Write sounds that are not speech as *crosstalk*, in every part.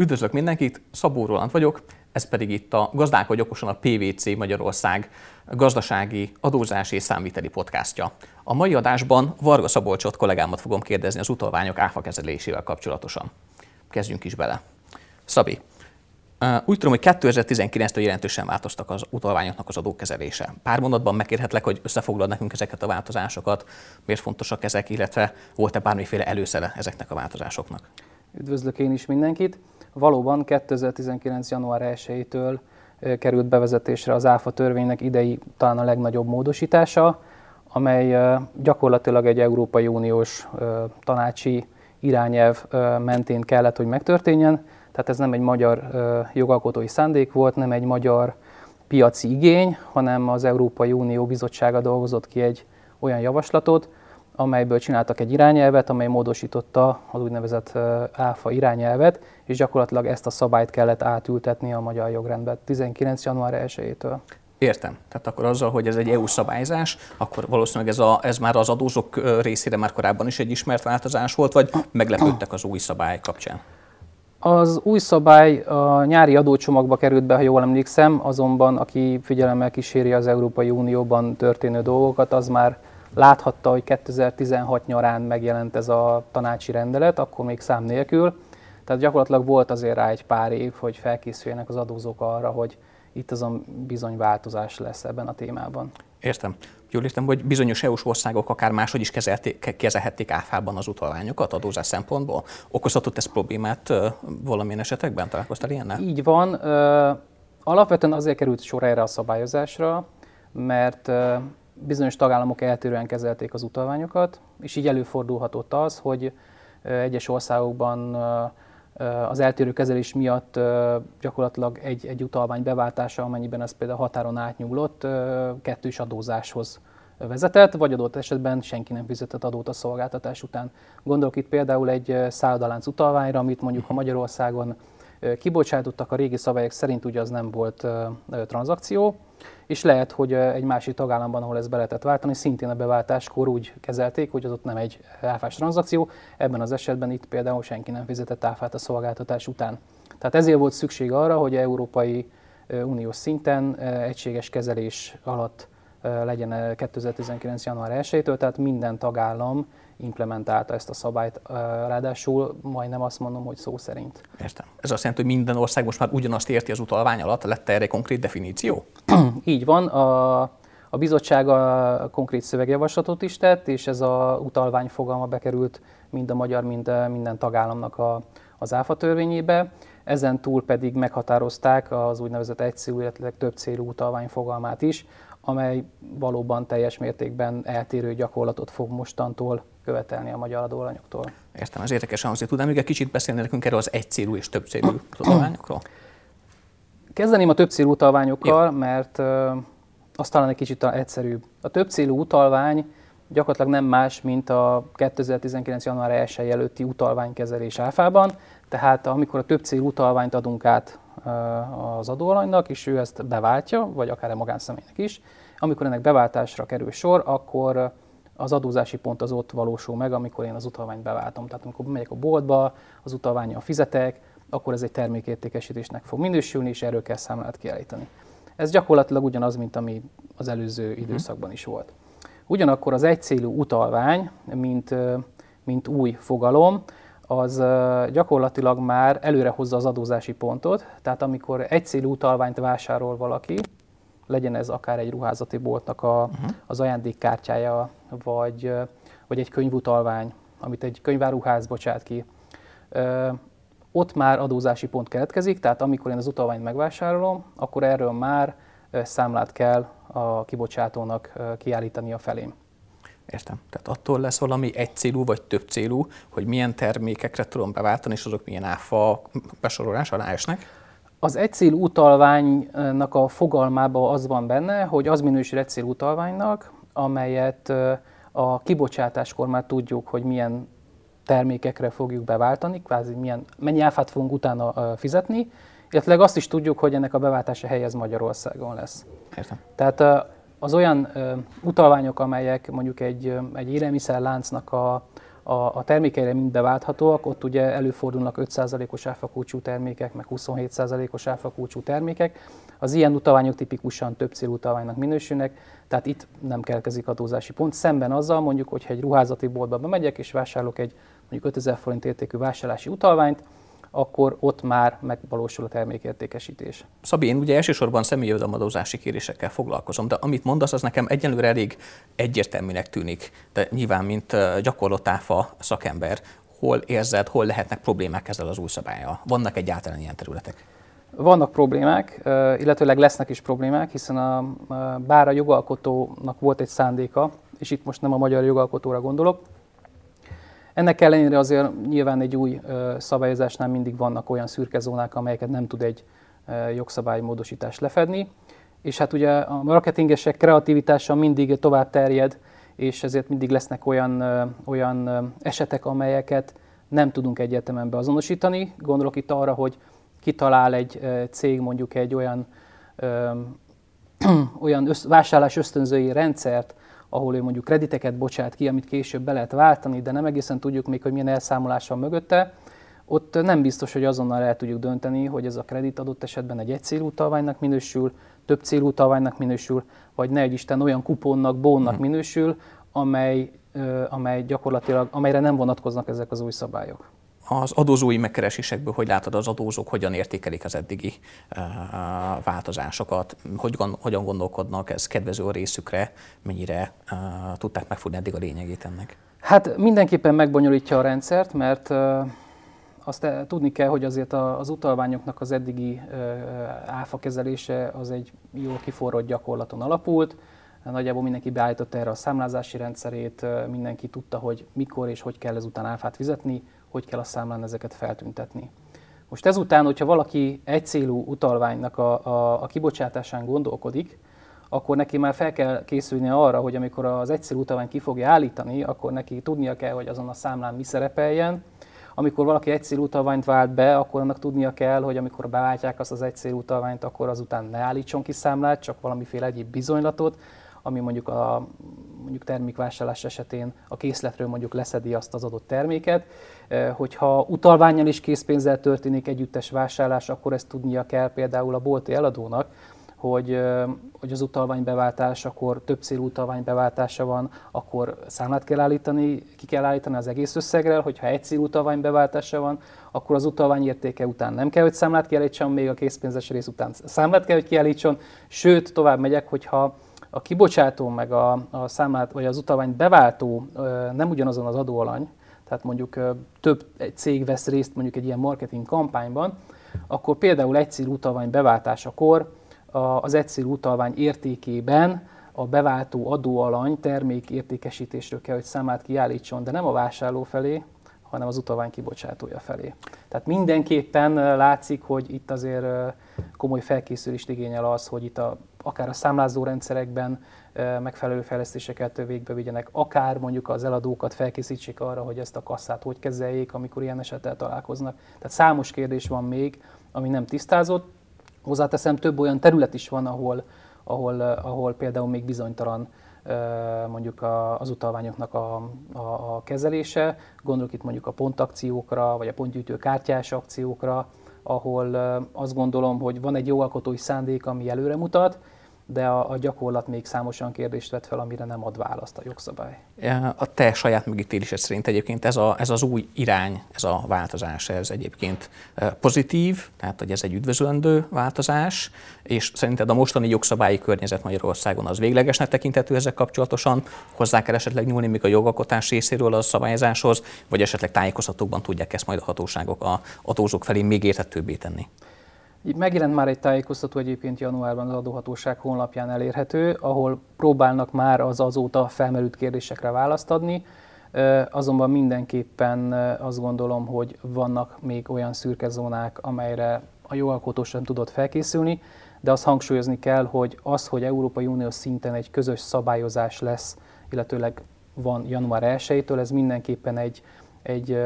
Üdvözlök mindenkit, Szabó Roland vagyok, ez pedig itt a Gazdálkodj okosan a PVC Magyarország gazdasági, adózási és számviteli podcastja. A mai adásban Varga Szabolcsot kollégámat fogom kérdezni az utalványok áfa kezelésével kapcsolatosan. Kezdjünk is bele. Szabi, úgy tudom, hogy 2019-től jelentősen változtak az utalványoknak az adókezelése. Pár mondatban megkérhetlek, hogy összefoglald nekünk ezeket a változásokat, miért fontosak ezek, illetve volt-e bármiféle előszele ezeknek a változásoknak? Üdvözlök én is mindenkit. Valóban 2019. január 1-től került bevezetésre az ÁFA törvénynek idei talán a legnagyobb módosítása, amely gyakorlatilag egy Európai Uniós tanácsi irányelv mentén kellett, hogy megtörténjen. Tehát ez nem egy magyar jogalkotói szándék volt, nem egy magyar piaci igény, hanem az Európai Unió bizottsága dolgozott ki egy olyan javaslatot, amelyből csináltak egy irányelvet, amely módosította az úgynevezett ÁFA irányelvet, és gyakorlatilag ezt a szabályt kellett átültetni a magyar jogrendbe 19. január 1-től. Értem. Tehát akkor azzal, hogy ez egy EU szabályzás, akkor valószínűleg ez, a, ez már az adózók részére már korábban is egy ismert változás volt, vagy meglepődtek az új szabály kapcsán? Az új szabály a nyári adócsomagba került be, ha jól emlékszem, azonban aki figyelemmel kíséri az Európai Unióban történő dolgokat, az már láthatta, hogy 2016 nyarán megjelent ez a tanácsi rendelet, akkor még szám nélkül. Tehát gyakorlatilag volt azért rá egy pár év, hogy felkészüljenek az adózók arra, hogy itt azon bizony változás lesz ebben a témában. Értem. Jól értem, hogy bizonyos EU-s országok akár máshogy is kezelték, kezelhették áfában az utalványokat adózás szempontból. Okozhatott ez problémát valamilyen esetekben? Találkoztál ilyennel? Így van. Alapvetően azért került sor erre a szabályozásra, mert bizonyos tagállamok eltérően kezelték az utalványokat, és így előfordulhatott az, hogy egyes országokban az eltérő kezelés miatt gyakorlatilag egy, egy utalvány beváltása, amennyiben ez például határon átnyúlott, kettős adózáshoz vezetett, vagy adott esetben senki nem fizetett adót a szolgáltatás után. Gondolok itt például egy szállodalánc utalványra, amit mondjuk a Magyarországon kibocsátottak, a régi szabályok szerint ugye az nem volt tranzakció, és lehet, hogy egy másik tagállamban, ahol ez be lehetett váltani, szintén a beváltáskor úgy kezelték, hogy az ott nem egy áfás tranzakció, ebben az esetben itt például senki nem fizetett áfát a szolgáltatás után. Tehát ezért volt szükség arra, hogy Európai Uniós szinten egységes kezelés alatt legyen 2019. január 1-től, tehát minden tagállam implementálta ezt a szabályt, ráadásul majdnem azt mondom, hogy szó szerint. Értem. Ez azt jelenti, hogy minden ország most már ugyanazt érti az utalvány alatt? Lett erre konkrét definíció? *clears throat* Így van. A, a bizottság a konkrét szövegjavaslatot is tett, és ez a utalvány fogalma bekerült mind a magyar, mind minden tagállamnak a, az ÁFA törvényébe. Ezen túl pedig meghatározták az úgynevezett egyszerű, illetve több célú utalvány fogalmát is, amely valóban teljes mértékben eltérő gyakorlatot fog mostantól követelni a magyar adóalanyoktól. Értem, ez érdekes hangzik. Tudnám még egy kicsit beszélni nekünk erről az egycélú és többcélú utalványokról? Kezdeném a többcélú utalványokkal, Jó. mert uh, az talán egy kicsit egyszerűbb. A többcélú utalvány gyakorlatilag nem más, mint a 2019. január 1 előtti utalványkezelés áfában. Tehát amikor a többcélú utalványt adunk át az adóalanynak, és ő ezt beváltja, vagy akár a magánszemélynek is, amikor ennek beváltásra kerül sor, akkor az adózási pont az ott valósul meg, amikor én az utalványt beváltom. Tehát amikor megyek a boltba, az utalványjal fizetek, akkor ez egy termékértékesítésnek fog minősülni, és erről kell számlát kiállítani. Ez gyakorlatilag ugyanaz, mint ami az előző mhm. időszakban is volt. Ugyanakkor az egycélú utalvány, mint, mint új fogalom, az gyakorlatilag már előre hozza az adózási pontot, tehát amikor egycélú utalványt vásárol valaki, legyen ez akár egy ruházati boltnak a, uh-huh. az ajándékkártyája, vagy, vagy egy könyvutalvány, amit egy könyváruház bocsát ki, ott már adózási pont keletkezik, tehát amikor én az utalványt megvásárolom, akkor erről már számlát kell a kibocsátónak kiállítani a felém. Értem. Tehát attól lesz valami egy célú vagy több célú, hogy milyen termékekre tudom beváltani, és azok milyen áfa besorolás alá esnek? Az egycél utalványnak a fogalmában az van benne, hogy az minősül egycél utalványnak, amelyet a kibocsátáskor már tudjuk, hogy milyen termékekre fogjuk beváltani, kvázi milyen, mennyi áfát fogunk utána fizetni, illetve azt is tudjuk, hogy ennek a beváltása helyez Magyarországon lesz. Értem. Tehát az olyan utalványok, amelyek mondjuk egy, egy élelmiszerláncnak a, a, a termékeire mind beválthatóak, ott ugye előfordulnak 5%-os áfakulcsú termékek, meg 27%-os áfakulcsú termékek. Az ilyen utalványok tipikusan több célú utalványnak minősülnek, tehát itt nem keletkezik adózási pont. Szemben azzal mondjuk, hogyha egy ruházati boltba bemegyek és vásárolok egy mondjuk 5000 forint értékű vásárlási utalványt, akkor ott már megvalósul a termékértékesítés. Szabi, én ugye elsősorban személyjövedelemadózási kérésekkel foglalkozom, de amit mondasz, az nekem egyenlőre elég egyértelműnek tűnik. De nyilván, mint gyakorlott áfa szakember, hol érzed, hol lehetnek problémák ezzel az új szabályjal? Vannak egyáltalán ilyen területek? Vannak problémák, illetőleg lesznek is problémák, hiszen a, bár a jogalkotónak volt egy szándéka, és itt most nem a magyar jogalkotóra gondolok, ennek ellenére azért nyilván egy új szabályozásnál mindig vannak olyan szürke zónák, amelyeket nem tud egy jogszabálymódosítás lefedni, és hát ugye a marketingesek kreativitása mindig tovább terjed, és ezért mindig lesznek olyan, olyan esetek, amelyeket nem tudunk egyetemen beazonosítani. Gondolok itt arra, hogy kitalál egy cég mondjuk egy olyan, *clears throat* olyan össz, vásárlás ösztönzői rendszert, ahol ő mondjuk krediteket bocsát ki, amit később be lehet váltani, de nem egészen tudjuk még, hogy milyen elszámolás van mögötte, ott nem biztos, hogy azonnal el tudjuk dönteni, hogy ez a kredit adott esetben egy egycélú utalványnak minősül, több célú utalványnak minősül, vagy ne egy Isten olyan kuponnak, bónnak hmm. minősül, amely, amely gyakorlatilag, amelyre nem vonatkoznak ezek az új szabályok az adózói megkeresésekből hogy látod az adózók, hogyan értékelik az eddigi uh, változásokat, hogy, hogyan gondolkodnak, ez kedvező a részükre, mennyire uh, tudták megfogni eddig a lényegét ennek? Hát mindenképpen megbonyolítja a rendszert, mert uh, azt tudni kell, hogy azért az utalványoknak az eddigi áfa kezelése az egy jól kiforrott gyakorlaton alapult. Nagyjából mindenki beállította erre a számlázási rendszerét, mindenki tudta, hogy mikor és hogy kell ezután áfát fizetni, hogy kell a számlán ezeket feltüntetni. Most ezután, hogyha valaki egy célú utalványnak a, a, a kibocsátásán gondolkodik, akkor neki már fel kell készülni arra, hogy amikor az egyszerű utalvány ki fogja állítani, akkor neki tudnia kell, hogy azon a számlán mi szerepeljen. Amikor valaki egyszerű utalványt vált be, akkor annak tudnia kell, hogy amikor beváltják azt az egyszerű utalványt, akkor azután ne állítson ki számlát, csak valamiféle egyéb bizonylatot, ami mondjuk a mondjuk termékvásárlás esetén a készletről mondjuk leszedi azt az adott terméket. Hogyha utalványjal is készpénzzel történik együttes vásárlás, akkor ezt tudnia kell például a bolti eladónak, hogy, hogy az utalvány beváltás, akkor több utalvány beváltása van, akkor számlát kell állítani, ki kell állítani az egész összegre, hogyha egy célú utalvány beváltása van, akkor az utalvány értéke után nem kell, hogy számlát kiállítson, még a készpénzes rész után számlát kell, hogy kiállítson, sőt, tovább megyek, hogyha a kibocsátó meg a, a számlát, vagy az utalvány beváltó nem ugyanazon az adóalany, tehát mondjuk több egy cég vesz részt mondjuk egy ilyen marketing kampányban, akkor például egyszerű utalvány beváltásakor az egyszerű utalvány értékében a beváltó adóalany termék értékesítésről kell, hogy számát kiállítson, de nem a vásárló felé, hanem az utalvány kibocsátója felé. Tehát mindenképpen látszik, hogy itt azért komoly felkészülést igényel az, hogy itt a, akár a számlázó rendszerekben megfelelő fejlesztéseket végbe vigyenek, akár mondjuk az eladókat felkészítsék arra, hogy ezt a kasszát hogy kezeljék, amikor ilyen esettel találkoznak. Tehát számos kérdés van még, ami nem tisztázott. Hozzáteszem, több olyan terület is van, ahol, ahol, ahol például még bizonytalan mondjuk az utalványoknak a, a, a kezelése. Gondolok itt mondjuk a pontakciókra, vagy a pontgyűjtő kártyás akciókra, ahol azt gondolom, hogy van egy jó alkotói szándék, ami előre mutat, de a, a gyakorlat még számosan kérdést vet fel, amire nem ad választ a jogszabály. A te saját megítélésed szerint egyébként ez, a, ez az új irány, ez a változás, ez egyébként e, pozitív, tehát hogy ez egy üdvözlendő változás, és szerinted a mostani jogszabályi környezet Magyarországon az véglegesnek tekinthető ezzel kapcsolatosan, hozzá kell esetleg nyúlni még a jogalkotás részéről a szabályozáshoz, vagy esetleg tájékoztatókban tudják ezt majd a hatóságok a adózók felé még értetőbbé tenni? Megjelent már egy tájékoztató egyébként januárban az adóhatóság honlapján elérhető, ahol próbálnak már az azóta felmerült kérdésekre választ adni. Azonban mindenképpen azt gondolom, hogy vannak még olyan szürke zónák, amelyre a jogalkotó sem tudott felkészülni, de azt hangsúlyozni kell, hogy az, hogy Európai Unió szinten egy közös szabályozás lesz, illetőleg van január 1-től, ez mindenképpen egy, egy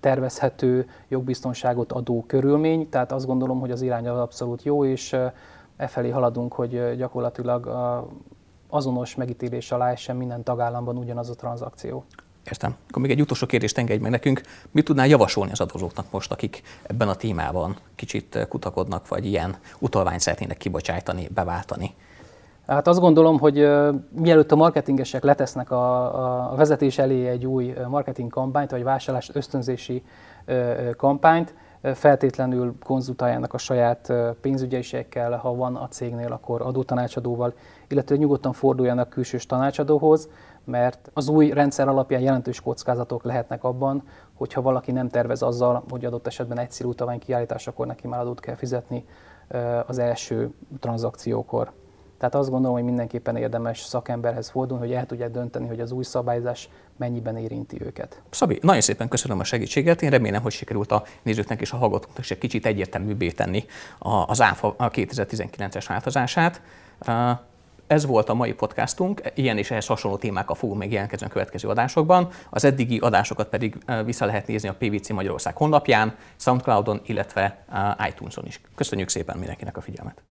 tervezhető jogbiztonságot adó körülmény, tehát azt gondolom, hogy az irány az abszolút jó, és e felé haladunk, hogy gyakorlatilag azonos megítélés alá essen minden tagállamban ugyanaz a tranzakció. Értem. Akkor még egy utolsó kérdést engedj meg nekünk. Mit tudnál javasolni az adózóknak most, akik ebben a témában kicsit kutakodnak, vagy ilyen utalványt szeretnének kibocsájtani, beváltani? Hát azt gondolom, hogy mielőtt a marketingesek letesznek a, a vezetés elé egy új marketing kampányt, vagy vásárlás ösztönzési kampányt, feltétlenül konzultáljanak a saját pénzügyeisekkel, ha van a cégnél, akkor adótanácsadóval, illetve nyugodtan forduljanak külsős tanácsadóhoz, mert az új rendszer alapján jelentős kockázatok lehetnek abban, hogyha valaki nem tervez azzal, hogy adott esetben egy utalvány kiállításakor neki már adót kell fizetni az első tranzakciókor. Tehát azt gondolom, hogy mindenképpen érdemes szakemberhez fordulni, hogy el tudják dönteni, hogy az új szabályzás mennyiben érinti őket. Szabi, nagyon szépen köszönöm a segítséget. Én remélem, hogy sikerült a nézőknek és a hallgatóknak is egy kicsit egyértelműbbé tenni az ÁFA 2019-es változását. Ez volt a mai podcastunk, ilyen és ehhez hasonló témákkal fogunk még jelentkezni a következő adásokban. Az eddigi adásokat pedig vissza lehet nézni a PVC Magyarország honlapján, Soundcloudon, illetve iTunes-on is. Köszönjük szépen mindenkinek a figyelmet!